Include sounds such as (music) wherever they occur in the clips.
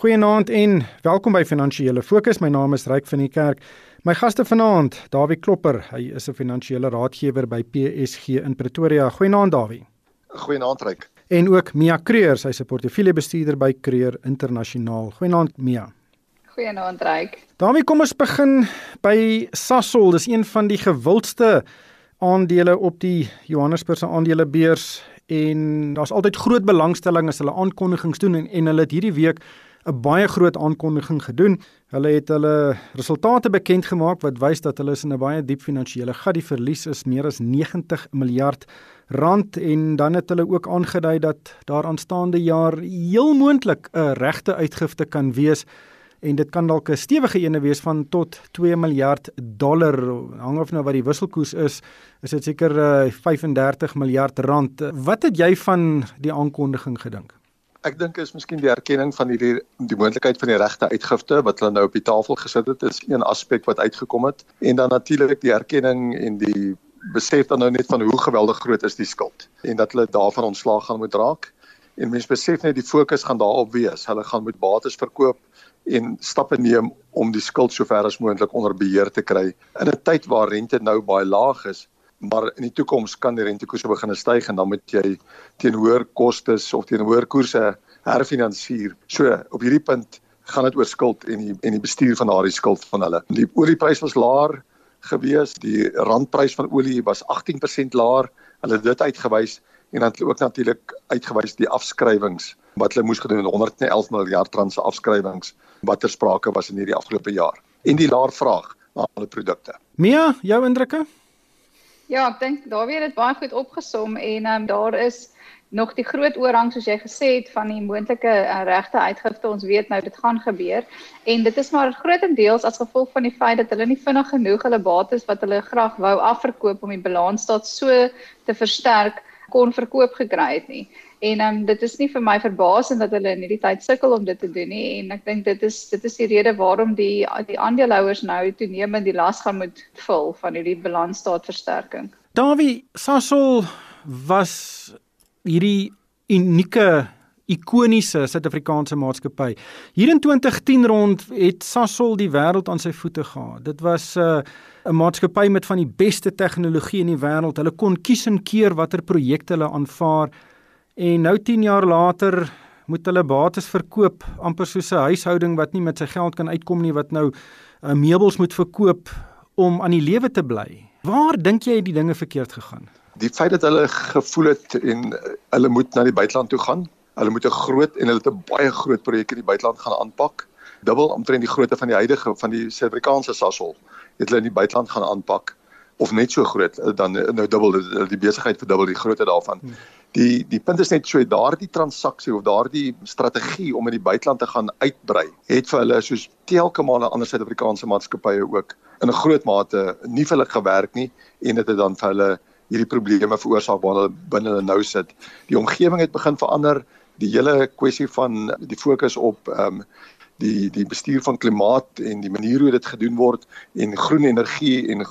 Goeienaand en welkom by Finansiële Fokus. My naam is Ryk van die Kerk. My gaste vanaand, Dawie Klopper. Hy is 'n finansiële raadgewer by PSG in Pretoria. Goeienaand Dawie. Goeienaand Ryk. En ook Mia Creer, sy's 'n portefeuljebestuurder by Creer Internasionaal. Goeienaand Mia. Goeienaand Ryk. Dawie, kom ons begin by Sasol. Dis een van die gewildste aandele op die Johannesburgse aandelebeurs en daar's altyd groot belangstelling as hulle aankondigings doen en, en hulle het hierdie week 'n baie groot aankondiging gedoen. Hulle het hulle resultate bekend gemaak wat wys dat hulle is in 'n baie diep finansiële gat. Die verlies is meer as 90 miljard rand en dan het hulle ook aangedui dat daar aanstaande jaar heel moontlik 'n regte uitgifte kan wees en dit kan dalk 'n stewige ene wees van tot 2 miljard dollar hang of nou wat die wisselkoers is is dit seker uh, eh, 35 miljard rand wat het jy van die aankondiging gedink Ek dink is miskien die erkenning van hierdie die moontlikheid van die regte uitgifte wat hulle nou op die tafel gesit het is een aspek wat uitgekom het. En dan natuurlik die erkenning en die besef dan nou net van hoe geweldig groot is die skuld en dat hulle daarvan ontslaag gaan moet raak. En mense besef net die fokus gaan daarop wees. Hulle gaan moet bates verkoop en stappe neem om die skuld sover as moontlik onder beheer te kry in 'n tyd waar rente nou baie laag is maar in die toekoms kan die rentekoerse begin styg en dan moet jy teen hoër kostes of teen hoër koerse herfinansier. So op hierdie punt gaan dit oor skuld en die en die bestuur van daardie skuld van hulle. Die oliepryse was laer gewees, die randprys van olie was 18% laer. Hulle het dit uitgewys en dan ook natuurlik uitgewys die afskrywings wat hulle moes gedoen 111 miljard rand se afskrywings wat ter sprake was in hierdie afgelope jaar en die laer vraag na hulle produkte. Mia, jou indrukke? Ja, ek dink daar weer dit baie goed opgesom en um, daar is nog die groot oorhang soos jy gesê het van die moontlike uh, regte uitgifte. Ons weet nou dit gaan gebeur en dit is maar grootendeels as gevolg van die feit dat hulle nie vinnig genoeg hulle bates wat hulle graag wou afverkoop om die balansstaat so te versterk kon verkoop gekry het nie. En ehm um, dit is nie vir my verbasend dat hulle in hierdie tyd sukkel om dit te doen nie en ek dink dit is dit is die rede waarom die die aandeelhouers nou toenemend die las gaan moet vul van hierdie balansstaatversterking. Dawie Sasol was hierdie unieke ikoniese Suid-Afrikaanse maatskappy. Hier in 2010 rond het Sasol die wêreld aan sy voete gehad. Dit was 'n uh, 'n maatskappy met van die beste tegnologie in die wêreld. Hulle kon kies en keer watter projekte hulle aanvaar. En nou 10 jaar later moet hulle bates verkoop amper soos 'n huishouding wat nie met sy geld kan uitkom nie wat nou uh, meubels moet verkoop om aan die lewe te bly. Waar dink jy die dinge verkeerd gegaan? Die feit dat hulle gevoel het en uh, hulle moet na die buiteland toe gaan. Hulle moet 'n groot en hulle het 'n baie groot projek in die buiteland gaan aanpak. Dubbel omtrent die grootte van die huidige van die Suid-Afrikaanse Sasol het hulle in die buiteland gaan aanpak of net so groot eh, dan eh, nou dubbel die, die besigheid verdubbel die grootte daarvan. Hmm. Die die punt is net so daardie transaksie of daardie strategie om in die buiteland te gaan uitbrei het vir hulle soos telke male ander Suid-Afrikaanse maatskappye ook in 'n groot mate nie vir hulle gewerk nie en dit het dan vir hulle hierdie probleme veroorsaak waar hulle binne hulle nou sit. Die omgewing het begin verander, die hele kwessie van die fokus op ehm um, die die bestuur van klimaat en die manier hoe dit gedoen word en groen energie en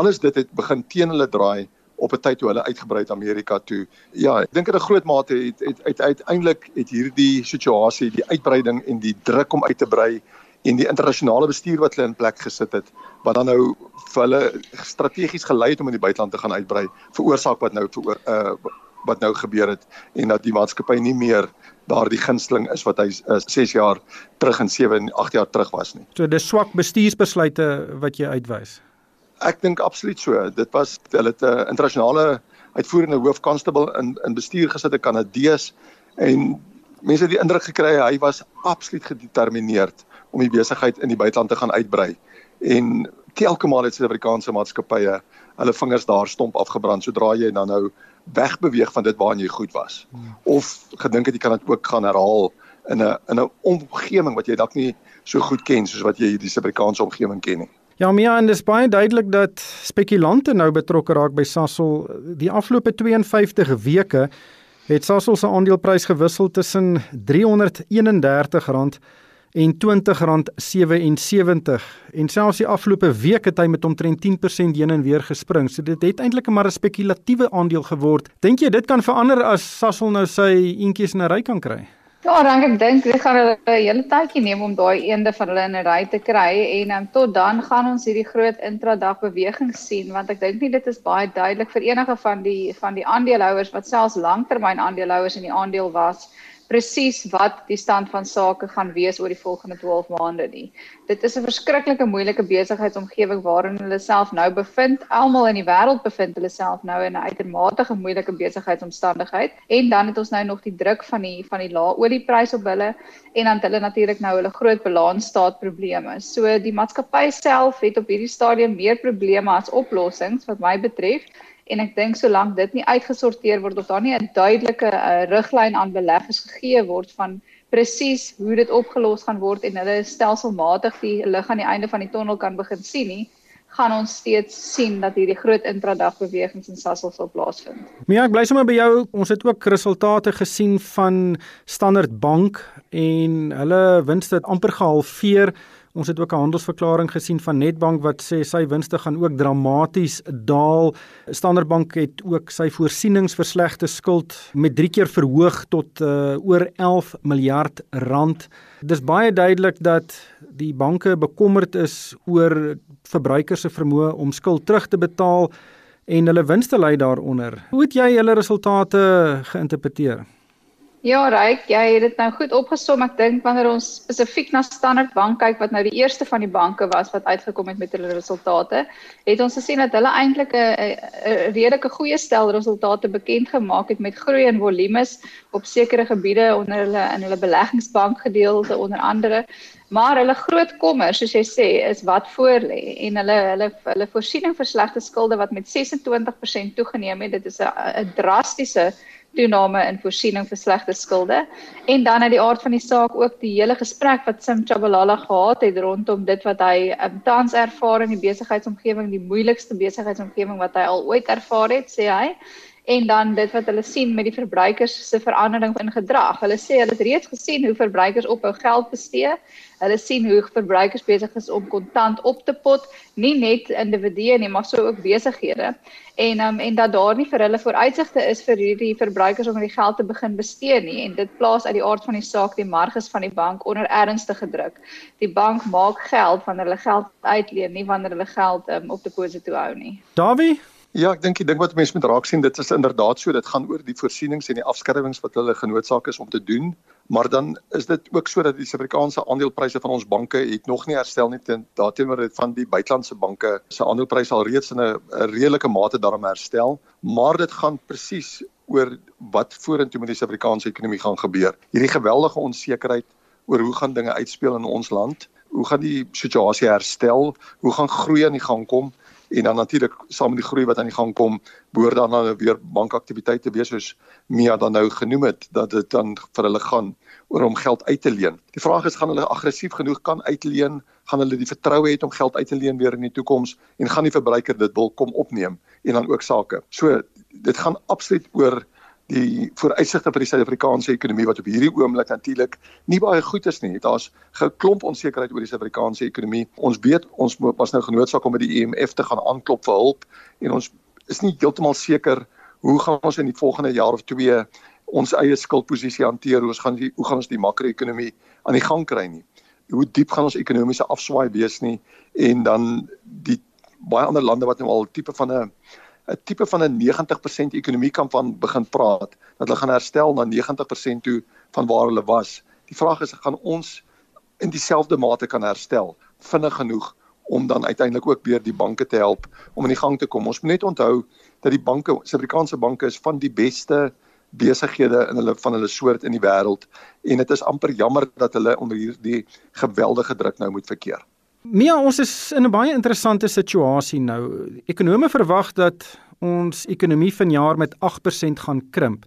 alles dit het begin teen hulle draai op 'n tyd toe hulle uitgebrei het Amerika toe. Ja, ek dink in 'n groot mate het het, het uiteindelik het hierdie situasie, die uitbreiding en die druk om uit te brei en die internasionale bestuur wat hulle in plek gesit het wat dan nou vir hulle strategies gelei het om in die buiteland te gaan uitbrei, veroorsaak wat nou vir uh wat nou gebeur het en dat die maatskappy nie meer daardie gunsteling is wat hy is uh, 6 jaar terug en 7 en 8 jaar terug was nie. So dis swak bestuursbesluite wat jy uitwys. Ek dink absoluut so. Dit was hulle het 'n uh, internasionale uitvoerende hoofkonstabel in in bestuur gesit, 'n Kanadees en mense het die indruk gekry hy was absoluut gedetermineerd om die besigheid in die buiteland te gaan uitbrei. En telke maal het Suid-Afrikaanse maatskappye hulle vingers daar stomp afgebrand sodra jy dan nou wegbeweeg van dit waarna jy goed was. Hmm. Of gedink het jy kan dit ook gaan herhaal in 'n in 'n omgewing wat jy dalk nie so goed ken soos wat jy die Suid-Afrikaanse omgewing ken nie. Ja, Mia, en dis baie duidelik dat spekulante nou betrokke raak by Sasol. Die afgelope 52 weke het Sasol se aandeleprys gewissel tussen R331 en R20.77 en selfs die afgelope week het hy met omtrent 10% heen en weer gespring. So dit het eintlik maar 'n spekulatiewe aandeel geword. Dink jy dit kan verander as Sasol nou sy eentjies in 'n ry kan kry? Ja, dan ek dink dit gaan hulle 'n hele tydjie neem om daai eende van hulle in 'n ry te kry en um, tot dan gaan ons hierdie groot intradag beweging sien want ek dink nie dit is baie duidelik vir enige van die van die aandeelhouers wat selfs langtermyn aandeelhouers in die aandeel was presies wat die stand van sake gaan wees oor die volgende 12 maande nie. Dit is 'n verskriklike moeilike besigheidsomgewing waarin hulle self nou bevind. Almal in die wêreld bevind hulle self nou in 'n uitermate moeilike besigheidsomstandigheid en dan het ons nou nog die druk van die van die lae oliepryse op hulle en dan hulle natuurlik nou hulle groot balansstaat probleme. So die maatskappy self het op hierdie stadium meer probleme as oplossings wat my betref en ek dink solank dit nie uitgesorteer word of daar nie 'n duidelike uh, riglyn aan beleggers gegee word van presies hoe dit opgelos gaan word en hulle stelselmatig die lig aan die einde van die tonnel kan begin sien nie gaan ons steeds sien dat hierdie groot intradag bewegings in Sasol sal plaasvind. Ja, ek bly sommer by jou. Ons het ook resultate gesien van Standard Bank en hulle winste het amper gehalveer. Ons het ook 'n handelsverklaring gesien van Nedbank wat sê sy winste gaan ook dramaties daal. Standard Bank het ook sy voorsieningsverslegte skuld met 3 keer verhoog tot uh, oor 11 miljard rand. Dis baie duidelik dat die banke bekommerd is oor verbruikers se vermoë om skuld terug te betaal en hulle winste lê daaronder. Hoe het jy hulle resultate geïnterpreteer? Ja, Ryk, jy het dit nou goed opgesom. Ek dink wanneer ons spesifiek na Standard Bank kyk wat nou die eerste van die banke was wat uitgekom het met hulle resultate, het ons gesien dat hulle eintlik 'n redelike goeie stel resultate bekend gemaak het met groei in volumes op sekere gebiede onder hulle in hulle beleggingsbank gedeelte onder andere. Maar hulle groot kommer, soos jy sê, is wat voor lê en hulle hulle hulle voorsiening vir slegte skulde wat met 26% toegeneem het. Dit is 'n drastiese toename in voorsiening vir slegte skulde. En dan uit die aard van die saak ook die hele gesprek wat Sim Chabalala gehad het rondom dit wat hy um, tans ervaar in die besigheidsomgewing, die moeilikste besigheidsomgewing wat hy al ooit ervaar het, sê hy en dan dit wat hulle sien met die verbruikers se verandering in gedrag. Hulle sê hulle het reeds gesien hoe verbruikers ophou geld bestee. Hulle sien hoe verbruikers besig is om kontant op te pot, nie net individue nie, maar so ook besighede. En um, en dat daar nie vir hulle vooruitsigte is vir hierdie verbruikers om die geld te begin bestee nie en dit plaas uit die aard van die saak die marges van die bank onder ernstige druk. Die bank maak geld wanneer hulle geld uitleen, nie wanneer hulle geld um, op deposito hou nie. Davie Ja, ek dink die ding wat mense moet raak sien, dit is inderdaad so, dit gaan oor die voorsienings en die afskrywings wat hulle genoodsaak is om te doen, maar dan is dit ook so dat die Suid-Afrikaanse aandelepryse van ons banke het nog nie herstel nie teen daarteenoor dit van die buitelandse banke se aandelepryse al reeds in 'n redelike mate daarom herstel, maar dit gaan presies oor wat vorentoe met die Suid-Afrikaanse ekonomie gaan gebeur. Hierdie geweldige onsekerheid oor hoe gaan dinge uitspeel in ons land, hoe gaan die situasie herstel, hoe gaan groei aan die gang kom? En dan natuurlik saam met die groei wat aan die gang kom, behoort dan nou weer bankaktiwiteite wees soos Mia dan nou genoem het dat dit dan vir hulle gaan oor om geld uit te leen. Die vraag is gaan hulle aggressief genoeg kan uitleen? Gaan hulle die vertroue hê om geld uit te leen weer in die toekoms en gaan die verbruiker dit wil kom opneem en dan ook sake. So dit gaan absoluut oor die vooruitsigte vir die Suid-Afrikaanse ekonomie wat op hierdie oomblik natuurlik nie baie goed is nie. Daar's 'n klomp onsekerheid oor die Suid-Afrikaanse ekonomie. Ons weet ons was nou genoodsaak om by die IMF te gaan aanklop vir hulp en ons is nie heeltemal seker hoe gaan ons in die volgende jaar of twee ons eie skuldposisie hanteer? Hoe ons gaan die, hoe gaan ons die makro-ekonomie aan die gang kry nie? Hoe diep gaan ons ekonomiese afswaai wees nie? En dan die baie ander lande wat nou al tipe van 'n 'n tipe van 'n 90% ekonomie kan van begin praat dat hulle gaan herstel na 90% toe van waar hulle was. Die vraag is gaan ons in dieselfde mate kan herstel vinnig genoeg om dan uiteindelik ook weer die banke te help om in die gang te kom. Ons moet net onthou dat die banke, Suid-Afrikaanse banke is van die beste besighede in hulle van hulle soort in die wêreld en dit is amper jammer dat hulle onder hierdie geweldige druk nou moet verkeer. Mia, ons is in 'n baie interessante situasie nou. Ekonome verwag dat ons ekonomie vanjaar met 8% gaan krimp.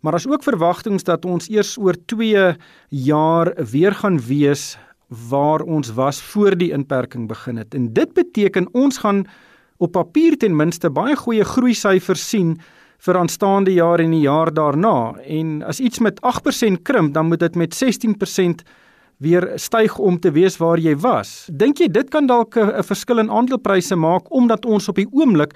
Maar daar's ook verwagtinge dat ons eers oor 2 jaar weer gaan wees waar ons was voor die inperking begin het. En dit beteken ons gaan op papier ten minste baie goeie groei syfers sien vir aanstaande jaar en die jaar daarna. En as iets met 8% krimp, dan moet dit met 16% weer styg om te wees waar jy was. Dink jy dit kan dalk 'n verskil in aandelepryse maak omdat ons op die oomblik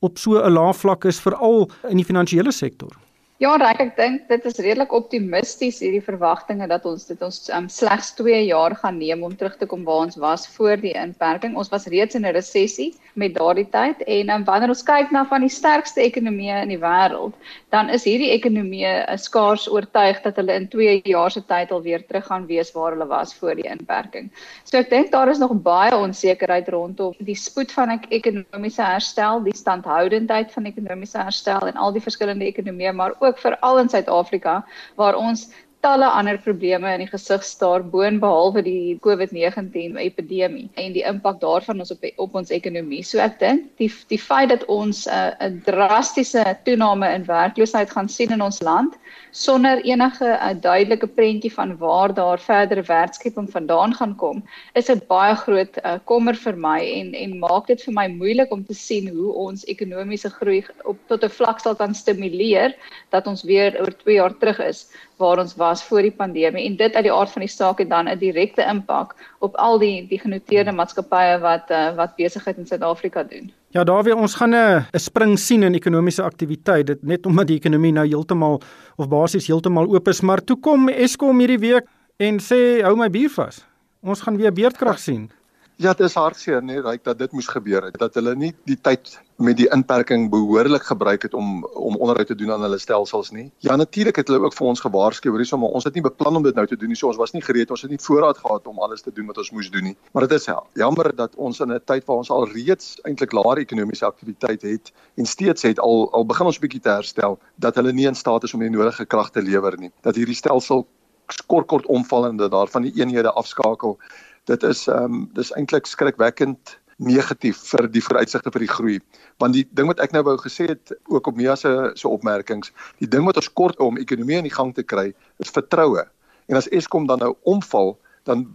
op so 'n lae vlak is veral in die finansiële sektor? Ja, reg ek dink dit is redelik optimisties hierdie verwagtinge dat ons dit ons um, slegs 2 jaar gaan neem om terug te kom waar ons was voor die inperking. Ons was reeds in 'n resessie met daardie tyd en um, wanneer ons kyk na van die sterkste ekonomieë in die wêreld, dan is hierdie ekonomieë skaars oortuig dat hulle in 2 jaar se tyd alweer terug gaan wees waar hulle was voor die inperking. So ek dink daar is nog baie onsekerheid rondom die spoed van ek ekonomiese herstel, die standhoudendheid van ekonomiese herstel en al die verskillende ekonomieë maar ook ook veral in Suid-Afrika waar ons talle ander probleme in die gesig staar boonbehalwe die COVID-19 epidemie en die impak daarvan ons op op ons ekonomie. So ek dink die die feit dat ons uh, 'n drastiese toename in werkloosheid gaan sien in ons land sonder enige 'n uh, duidelike prentjie van waar daar verdere werkskeping vandaan gaan kom, is 'n baie groot uh, kommer vir my en en maak dit vir my moeilik om te sien hoe ons ekonomiese groei op tot 'n vlak sal kan stimuleer dat ons weer oor 2 jaar terug is waar ons was voor die pandemie en dit uit die aard van die saak het dan 'n direkte impak op al die die genoteerde maatskappye wat uh, wat besigheid in Suid-Afrika doen. Ja, daar weer ons gaan 'n 'n spring sien in ekonomiese aktiwiteit dit net omdat die ekonomie nou heeltemal of basies heeltemal oop is, maar toe kom Eskom hierdie week en sê hou my bier vas. Ons gaan weer beerdkrag sien. Ja, dit is hartseer nee, ryk dat dit moes gebeur het. Dat hulle nie die tyd met die inperking behoorlik gebruik het om om onderhoud te doen aan hulle stelsels nie. Ja, natuurlik het hulle ook vir ons gewaarsku hierso, maar ons het nie beplan om dit nou te doen nie. So ons was nie gereed, ons het nie voorraad gehad om alles te doen wat ons moes doen nie. Maar dit is jammer dat ons in 'n tyd waar ons al reeds eintlik laer ekonomiese aktiwiteit het en steeds het al al begin ons bietjie te herstel, dat hulle nie in staat is om die nodige krag te lewer nie. Dat hierdie stelsel kort kort omval en dat daarvan die eenhede afskakel dit is ehm um, dis eintlik skrikwekkend negatief vir die vooruitsigte vir die groei. Want die ding wat ek nou wou gesê het ook op Mia se se opmerkings die ding wat ons kort om ekonomie in die gang te kry is vertroue. En as Eskom dan nou omval dan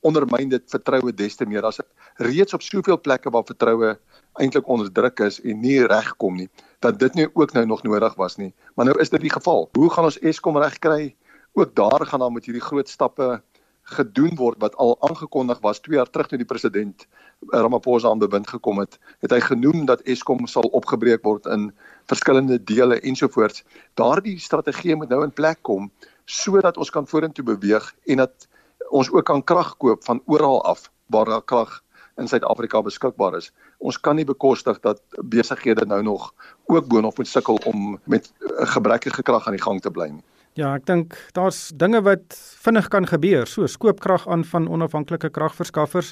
ondermyn dit vertroue des te meer. Dit reeds op soveel plekke waar vertroue eintlik onder druk is en nie regkom nie dat dit nie ook nou nog nodig was nie. Maar nou is dit die geval. Hoe gaan ons Eskom regkry? Ook daar gaan dan met hierdie groot stappe gedoen word wat al aangekondig was 2 jaar terug toe die president Ramaphosa aan bewind gekom het, het hy genoem dat Eskom sal opgebreek word in verskillende dele ensovoorts. Daardie strategie moet nou in plek kom sodat ons kan vorentoe beweeg en dat ons ook kan krag koop van oral af waar daar krag in Suid-Afrika beskikbaar is. Ons kan nie bekostig dat besighede nou nog ook boonop moet sukkel om met gebrekkige krag aan die gang te bly nie. Ja, ek dink daar's dinge wat vinnig kan gebeur, so skoopkrag aan van onafhanklike kragverskaffers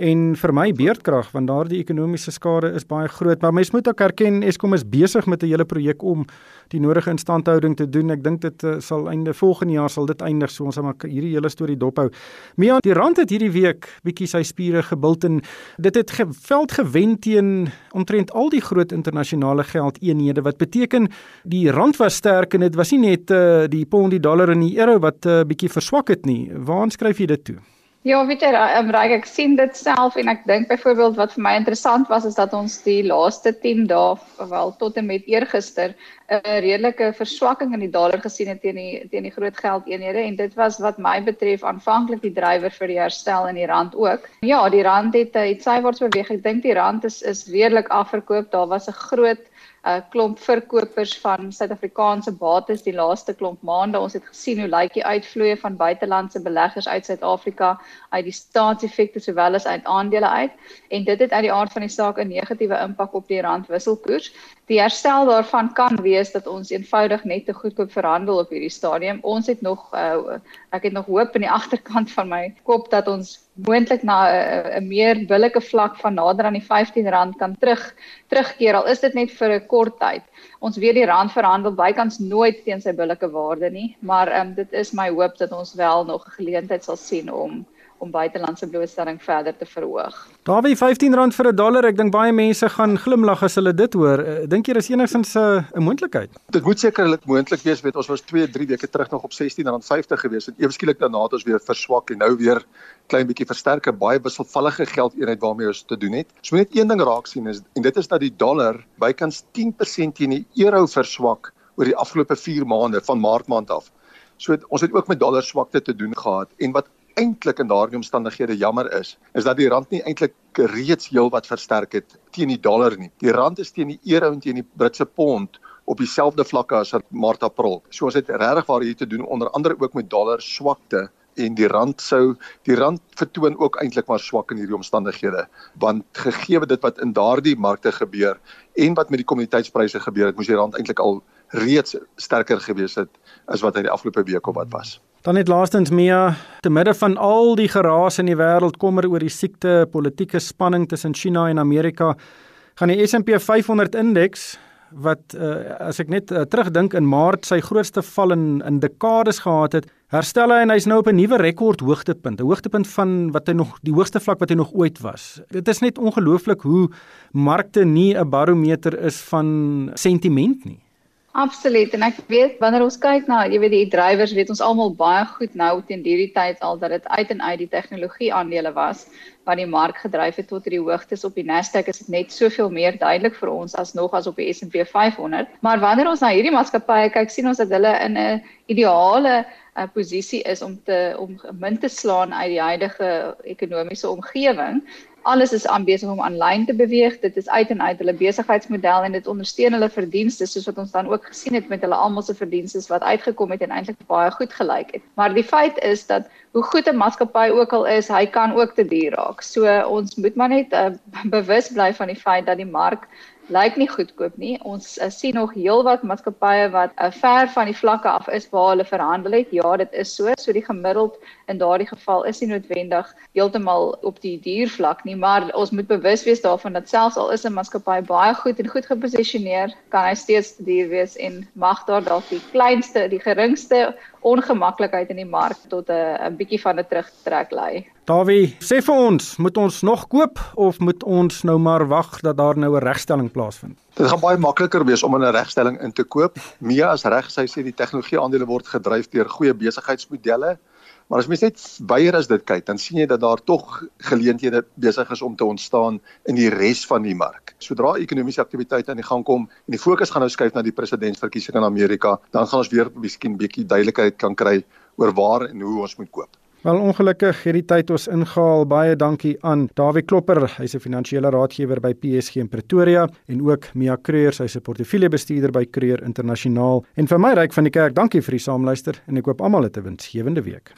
en vir my beerdkrag want daardie ekonomiese skade is baie groot maar mens moet ook erken Eskom is besig met 'n hele projek om die nodige instandhouding te doen. Ek dink dit uh, sal einde volgende jaar sal dit eindig so ons gaan maar hierdie hele storie dophou. Mia die rand het hierdie week bietjie sy spiere gebult en dit het geveld gewen teen omtrent al die groot internasionale geldeenhede wat beteken die rand was sterk en dit was nie net uh, die pond die dollar en die euro wat uh, bietjie verswak het nie. Waar skryf jy dit toe Ja, weet jy, um, Ryk, ek sien dit self en ek dink byvoorbeeld wat vir my interessant was is dat ons die laaste 10 dae, wel tot en met eergister, 'n redelike verswakking in die dollar gesien het teen die teen die groot geldeenhede en dit was wat my betref aanvanklik die drywer vir die herstel in die rand ook. Ja, die rand het iets sywaarts beweeg. Ek dink die rand is is redelik afverkoop. Daar was 'n groot 'n uh, klomp verkopers van Suid-Afrikaanse bates die laaste klomp maande. Ons het gesien hoe lyk die uitvloeye van buitelandse beleggers uit Suid-Afrika uit die staatseffekte sowel as uit aandele uit en dit het uit die aard van die saak 'n negatiewe impak op die randwisselkoers. Die herstel daarvan kan wees dat ons eenvoudig net te goedkoop verhandel op hierdie stadium. Ons het nog uh, ek het nog hoop in die (laughs) agterkant van my kop dat ons moontlik na 'n meer billike vlak van nader aan die R15 kan terug terugkeer al is dit net vir 'n kort tyd. Ons weet die rand verhandel bykans nooit teen sy billike waarde nie, maar um, dit is my hoop dat ons wel nog 'n geleentheid sal sien om om buitelandse blootstelling verder te verhoog. Daar wie R15 vir 'n dollar, ek dink baie mense gaan glimlag as hulle dit hoor. Eh, dink jy dis enigstens 'n uh, 'n moontlikheid? Dit moet sekerlik moontlik wees, weet ons was 2, 3 weke terug nog op R16.50 gewees en ewe skielik daarna het ons weer verswak en nou weer klein bietjie versterk, baie wisselvallige geldeenheid waarmee ons te doen het. Ons moet net een ding raak sien is en dit is dat die dollar bykans 10% teen die euro verswak oor die afgelope 4 maande van maart maand af. So het, ons het ook met dollar swakte te doen gehad en wat eintlik in daardie omstandighede jammer is, is dat die rand nie eintlik reeds heelwat versterk het teen die dollar nie. Die rand is teen die euro en teen die Britse pond op dieselfde vlakke as wat Maart April. So ons het regtig waar hier te doen onder andere ook met dollar swakte en die rand sou die rand vertoon ook eintlik maar swak in hierdie omstandighede want gegee dit wat in daardie markte gebeur en wat met die kommoditeitspryse gebeur het moes die rand eintlik al reeds sterker gewees het as wat hy die afgelope week op wat was. Dan net laastens Mia, te midde van al die geraas in die wêreld kommer oor die siekte, politieke spanning tussen China en Amerika, gaan die S&P 500 indeks wat uh, as ek net uh, terugdink in Maart sy grootste val in in dekades gehad het, herstel hy en hy's nou op 'n nuwe rekord hoogtepunt, 'n hoogtepunt van wat hy nog die hoogste vlak wat hy nog ooit was. Dit is net ongelooflik hoe markte nie 'n barometer is van sentiment nie. Absoluut en ek weet wanneer ons kyk na jy weet die drywers weet ons almal baie goed nou teen hierdie tyd al dat dit uit en uit die tegnologie aandele was wat die mark gedryf het tot hierdie hoogtes op die Nasdaq is dit net soveel meer duidelik vir ons as nog as op die S&P 500 maar wanneer ons na hierdie maatskappye kyk sien ons dat hulle in 'n ideale uh, posisie is om te om min te slaan uit die huidige ekonomiese omgewing alles is aanbesig om aanlyn te beweeg. Dit is uit en uit hulle besigheidsmodel en dit ondersteun hulle verdienste soos wat ons dan ook gesien het met hulle almal se verdienste wat uitgekom het en eintlik baie goed gelyk het. Maar die feit is dat hoe goed 'n maatskappy ook al is, hy kan ook te duur raak. So ons moet maar net uh, (laughs) bewus bly van die feit dat die mark lyk nie goedkoop nie. Ons uh, sien nog heelwat maatskappye wat uh, ver van die vlakke af is waar hulle verhandel het. Ja, dit is so. So die gemiddeld in daardie geval is nie noodwendig heeltemal op die duur vlak nie, maar ons moet bewus wees daarvan dat selfs al is 'n maatskappy baie goed en goed geposisioneer, kan hy steeds te duur wees en mag daar dalk die kleinste, die geringste ongemaklikheid in die mark tot 'n 'n bietjie van 'n terugtrek lei. Dawie, sê vir ons, moet ons nog koop of moet ons nou maar wag dat daar nou 'n regstelling plaasvind? Dit gaan baie makliker wees om 'n regstelling in te koop. Mia as reg sy sê die tegnologie aandele word gedryf deur goeie besigheidsmodelle. Maar as mens net weier as dit kyk, dan sien jy dat daar tog geleenthede besig is om te ontstaan in die res van die mark. Sodra ekonomiese aktiwiteit aan die gang kom en die fokus gaan nou skuif na die presidentsverkiesing in Amerika, dan gaan ons weer miskien 'n bietjie duidelikheid kan kry oor waar en hoe ons moet koop. Wel ongelukkig hierdie tyd ons ingehaal. Baie dankie aan Dawie Klopper, hy's 'n finansiële raadgewer by PSG in Pretoria en ook Mia Creer, sy's 'n portefeuljebestuurder by Creer Internasionaal. En vir my ryk van die kerk, dankie vir die saamluister en ek hoop almal het 'n winsgewende week.